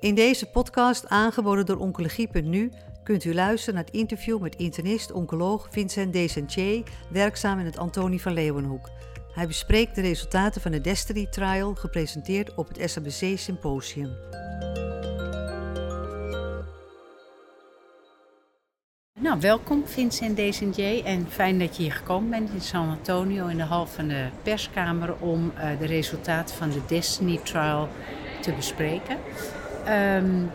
In deze podcast, aangeboden door Oncologie.nu, kunt u luisteren naar het interview met internist-oncoloog Vincent Desentier, werkzaam in het Antonie van Leeuwenhoek. Hij bespreekt de resultaten van de Destiny Trial, gepresenteerd op het SABC Symposium. Nou, welkom Vincent Desentier en fijn dat je hier gekomen bent in San Antonio in de hal van de perskamer om uh, de resultaten van de Destiny Trial te bespreken. Um,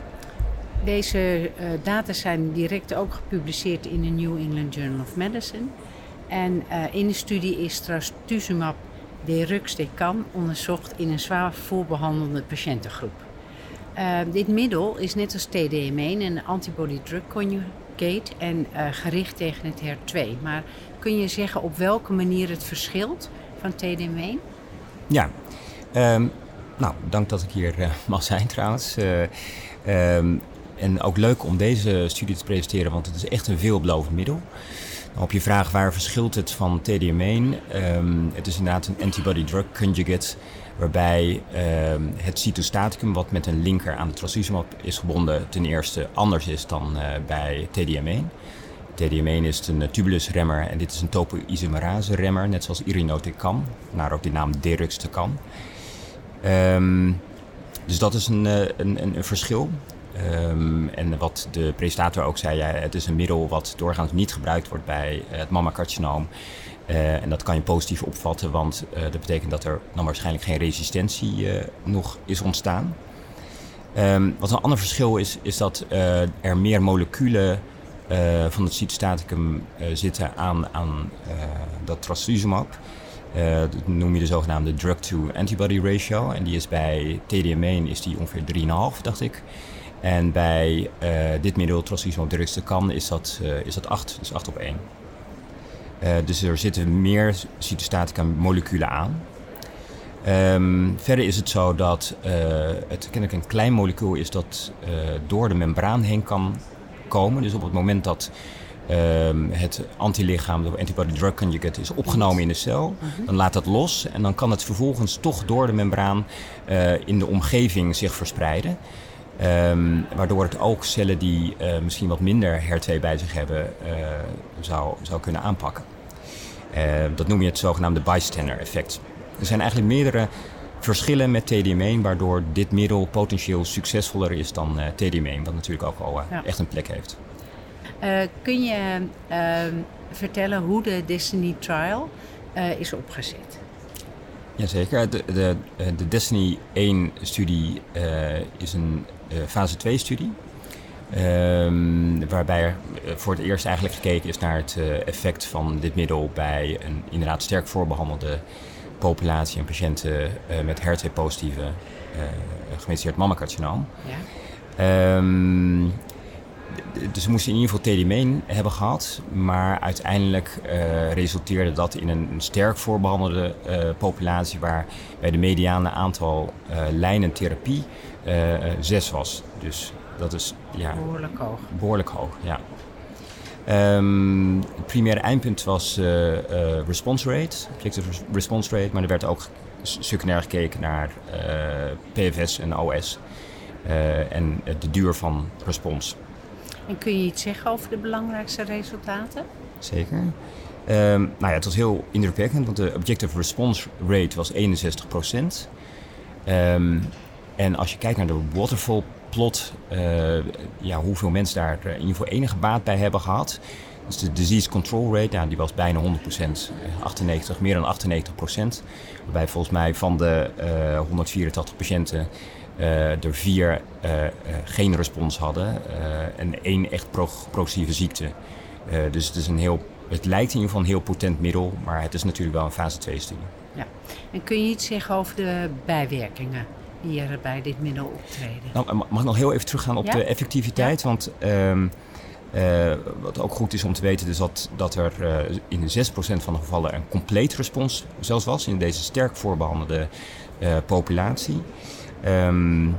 deze uh, data zijn direct ook gepubliceerd in de New England Journal of Medicine. En uh, in de studie is trastuzumab deruxtecan onderzocht in een zwaar voorbehandelde patiëntengroep. Uh, dit middel is net als TDM1 een antibody-drug conjugate en gericht tegen het HER2. Maar kun je zeggen op welke manier het verschilt van TDM1? Ja, um, nou, dank dat ik hier uh, mag zijn trouwens. Uh, um, en ook leuk om deze studie te presenteren, want het is echt een veelbelovend middel. Op je vraag waar verschilt het van TDM1? Um, ehm, het is inderdaad een antibody-drug conjugate, waarbij um, het cytostaticum, wat met een linker aan de trastuzumab is gebonden, ten eerste anders is dan uh, bij TDM1. TDM1 is een tubulusremmer en dit is een topoisomerase remmer, net zoals irinotecan, naar ook de naam deruxtecan. Um, dus dat is een, een, een, een verschil. Um, en wat de presentator ook zei, ja, het is een middel wat doorgaans niet gebruikt wordt bij het mammacarcinoom. Uh, en dat kan je positief opvatten, want dat betekent dat er dan waarschijnlijk geen resistentie nog is ontstaan. Um, wat een ander verschil is, is dat er meer moleculen van het cytostaticum zitten aan, aan dat trastuzumab. Uh, dat noem je de zogenaamde drug-to-antibody ratio. En die is bij TDM1 is die ongeveer 3,5, dacht ik. En bij uh, dit middel, trastuzumab deruxtecan, is dat, uh, is dat 8, dus 8 op 1. dus er zitten meer cytostatica moleculen aan. Um, verder is het zo dat het kennelijk een klein molecuul is dat door de membraan heen kan komen. Dus op het moment dat um, het antilichaam, de antibody drug conjugate, is opgenomen in de cel. Mhm. Dan laat dat los en dan kan het vervolgens toch door de membraan uh, in de omgeving zich verspreiden. Um, waardoor het ook cellen die uh, misschien wat minder HER2 bij zich hebben, uh, zou, zou kunnen aanpakken. dat noem je het zogenaamde bystander effect. Er zijn eigenlijk meerdere verschillen met TDM1, waardoor dit middel potentieel succesvoller is dan TDM1, wat natuurlijk ook al ja. echt een plek heeft. Uh, kun je uh, vertellen hoe de Destiny Trial uh, is opgezet? Jazeker. De, de, de Destiny 1-studie is een fase 2-studie. Ehm, waarbij er voor het eerst eigenlijk gekeken is naar het effect van dit middel bij een inderdaad sterk voorbehandelde populatie en patiënten met HER2-positieve gemetiseerd mammacarcinoom. Ja. Um, dus we moesten in ieder geval TD1 hebben gehad. Maar uiteindelijk uh, resulteerde dat in een, een sterk voorbehandelde uh, populatie... waar bij de mediane aantal uh, lijnen therapie zes was. Dus dat is ja, behoorlijk hoog. Behoorlijk hoog, ja. Um, het primaire eindpunt was response rate, objective response rate... maar er werd ook secundair gekeken naar PFS en OS... en de duur van respons. En kun je iets zeggen over de belangrijkste resultaten? Zeker. Um, nou ja, het was heel indrukwekkend, want de objective response rate was 61 procent. Um, en als je kijkt naar de waterfall plot, uh, ja, hoeveel mensen daar in ieder geval enige baat bij hebben gehad. Dus de disease control rate, nou, die was bijna 100 procent, 98, meer dan 98 procent. Waarbij volgens mij van de uh, 184 patiënten uh, er vier uh, uh, geen respons hadden en één echt pro progressieve ziekte. dus het, is een heel, het lijkt in ieder geval een heel potent middel, maar het is natuurlijk wel een fase 2-studie. Ja. En kun je iets zeggen over de bijwerkingen? die er bij dit middel optreden. Nou, mag ik nog heel even teruggaan op ja? de effectiviteit? Ja. Want um, uh, wat ook goed is om te weten, is dat, dat er uh, in 6% van de gevallen een compleet respons zelfs was in deze sterk voorbehandelde uh, populatie. Um,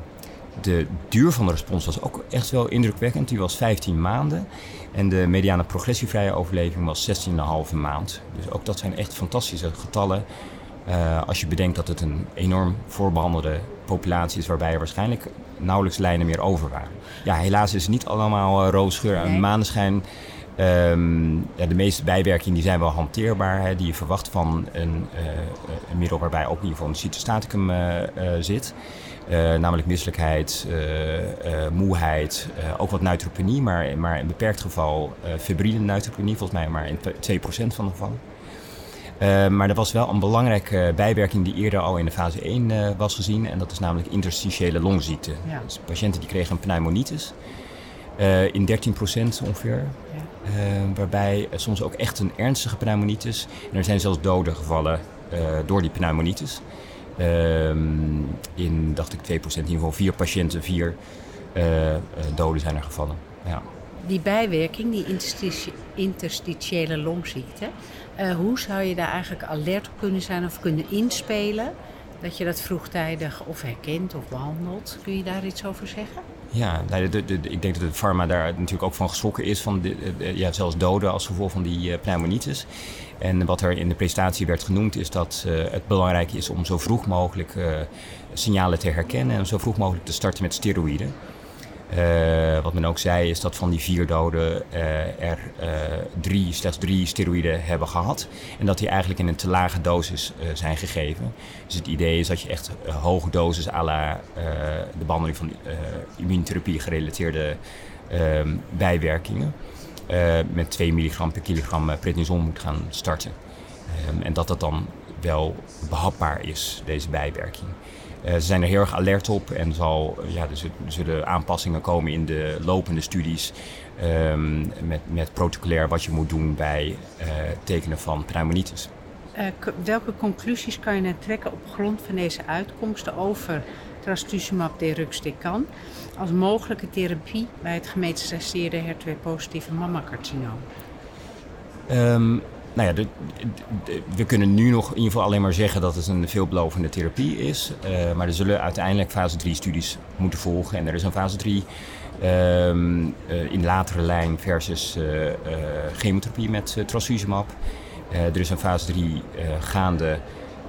de duur van de respons was ook echt wel indrukwekkend. Die was 15 maanden. En de mediane progressievrije overleving was 16,5 maand. Dus ook dat zijn echt fantastische getallen. Uh, als je bedenkt dat het een enorm voorbehandelde populatie is, waarbij er waarschijnlijk nauwelijks lijnen meer over waren. Ja, helaas is het niet allemaal uh, roosgeur en nee. maneschijn. Ehm, ja, de meeste bijwerkingen die zijn wel hanteerbaar. Hè, die je verwacht van een, uh, een, middel waarbij ook in ieder geval een cytostaticum zit. Namelijk misselijkheid, moeheid, ook wat neutropenie, maar, maar in een beperkt geval febrile neutropenie, volgens mij maar in 2% van de gevallen. Uh, maar er was wel een belangrijke bijwerking die eerder al in de fase 1 uh, was gezien. En dat is namelijk interstitiële longziekte. Ja. Dus patiënten die kregen een pneumonitis. Uh, in 13% ongeveer. Ja. waarbij soms ook echt een ernstige pneumonitis. En er zijn zelfs doden gevallen door die pneumonitis. Ehm, in, dacht ik, 2%, in ieder geval vier patiënten, vier doden zijn er gevallen. Ja. Die bijwerking, die interstitiële longziekte, uh, hoe zou je daar eigenlijk alert op kunnen zijn of kunnen inspelen? Dat je dat vroegtijdig of herkent of behandelt. Kun je daar iets over zeggen? Ja, de, ik denk dat de pharma daar natuurlijk ook van geschrokken is. Van ja, zelfs doden als gevolg van die uh, pneumonitis. En wat er in de presentatie werd genoemd is dat het belangrijk is om zo vroeg mogelijk signalen te herkennen. En zo vroeg mogelijk te starten met steroïden. Uh, wat men ook zei is dat van die vier doden uh, er uh, drie, slechts drie steroïden hebben gehad. En dat die eigenlijk in een te lage dosis zijn gegeven. Dus het idee is dat je echt hoge dosis à la de behandeling van immuuntherapie gerelateerde ehm, bijwerkingen. met 2 milligram per kilogram prednison moet gaan starten. Um, en dat dat dan wel behapbaar is, deze bijwerking. Uh, ze zijn er heel erg alert op en zal, ja, er zullen aanpassingen komen in de lopende studies um, met, met protocolair wat je moet doen bij uh, tekenen van pneumonitis. Uh, welke conclusies kan je nou trekken op grond van deze uitkomsten over trastuzumab deruxtecan als mogelijke therapie bij het gemetastaseerde HER2-positieve mammacarcinoom? Um, nou ja, we kunnen nu nog in ieder geval alleen maar zeggen dat het een veelbelovende therapie is. Uh, maar er zullen uiteindelijk fase 3 studies moeten volgen. En er is een fase 3 um, uh, in latere lijn versus uh, chemotherapie met trastuzumab. er is een fase 3 gaande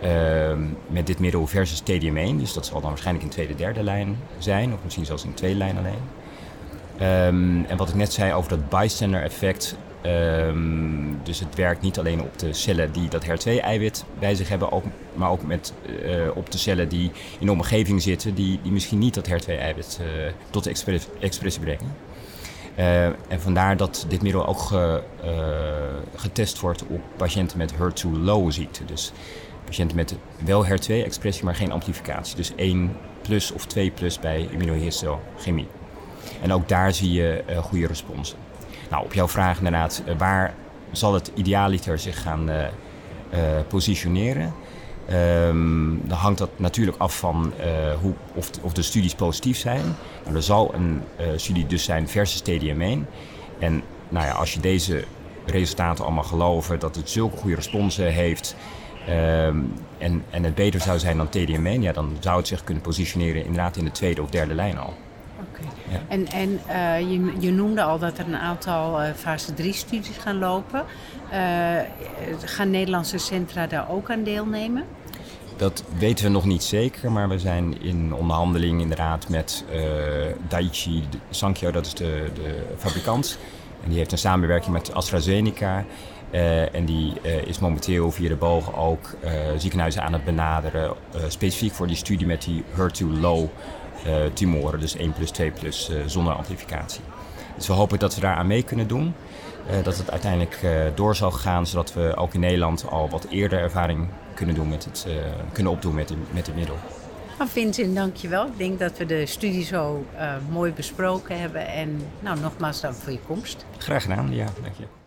ehm, met dit middel versus TDM1. Dus dat zal dan waarschijnlijk in tweede, derde lijn zijn. Of misschien zelfs in tweede lijn alleen. Um, en wat ik net zei over dat bystander effect, Um, dus het werkt niet alleen op de cellen die dat HER2-eiwit bij zich hebben, ook, maar ook met, uh, op de cellen die in de omgeving zitten, die, die misschien niet dat HER2-eiwit uh, tot expressie brengen. Uh, en vandaar dat dit middel ook ge, getest wordt op patiënten met HER2-low ziekte. Dus patiënten met wel HER2-expressie, maar geen amplificatie. Dus 1 plus of 2 plus bij immunohistochemie. En ook daar zie je goede responsen. Nou, op jouw vraag inderdaad, eh, waar zal het idealiter zich gaan uh, positioneren? Um, dan hangt dat natuurlijk af van hoe, of, of, de studies positief zijn. Nou, er zal een studie dus zijn versus TDM1. En nou ja, als je deze resultaten allemaal geloven, dat het zulke goede responsen heeft um, en, en het beter zou zijn dan TDM1, ja, dan zou het zich kunnen positioneren inderdaad in de tweede of derde lijn al. Ja. En, en uh, je, je, noemde al dat er een aantal uh, fase 3 studies gaan lopen. Uh, gaan Nederlandse centra daar ook aan deelnemen? Dat weten we nog niet zeker, maar we zijn in onderhandeling inderdaad met Daiichi Sankyo, dat is de, de, fabrikant. En die heeft een samenwerking met AstraZeneca. En die is momenteel via de boog ook ziekenhuizen aan het benaderen, specifiek voor die studie met die HER2-low uh, tumoren, dus 1 plus 2 plus zonder amplificatie. Dus we hopen dat we daar aan mee kunnen doen. Dat het uiteindelijk door zal gaan, zodat we ook in Nederland al wat eerder ervaring kunnen, doen met het, kunnen opdoen met, met het middel. Nou, Vincent, dankjewel. Ik denk dat we de studie zo mooi besproken hebben. En nou, nogmaals dank voor je komst. Graag gedaan, ja, dank je.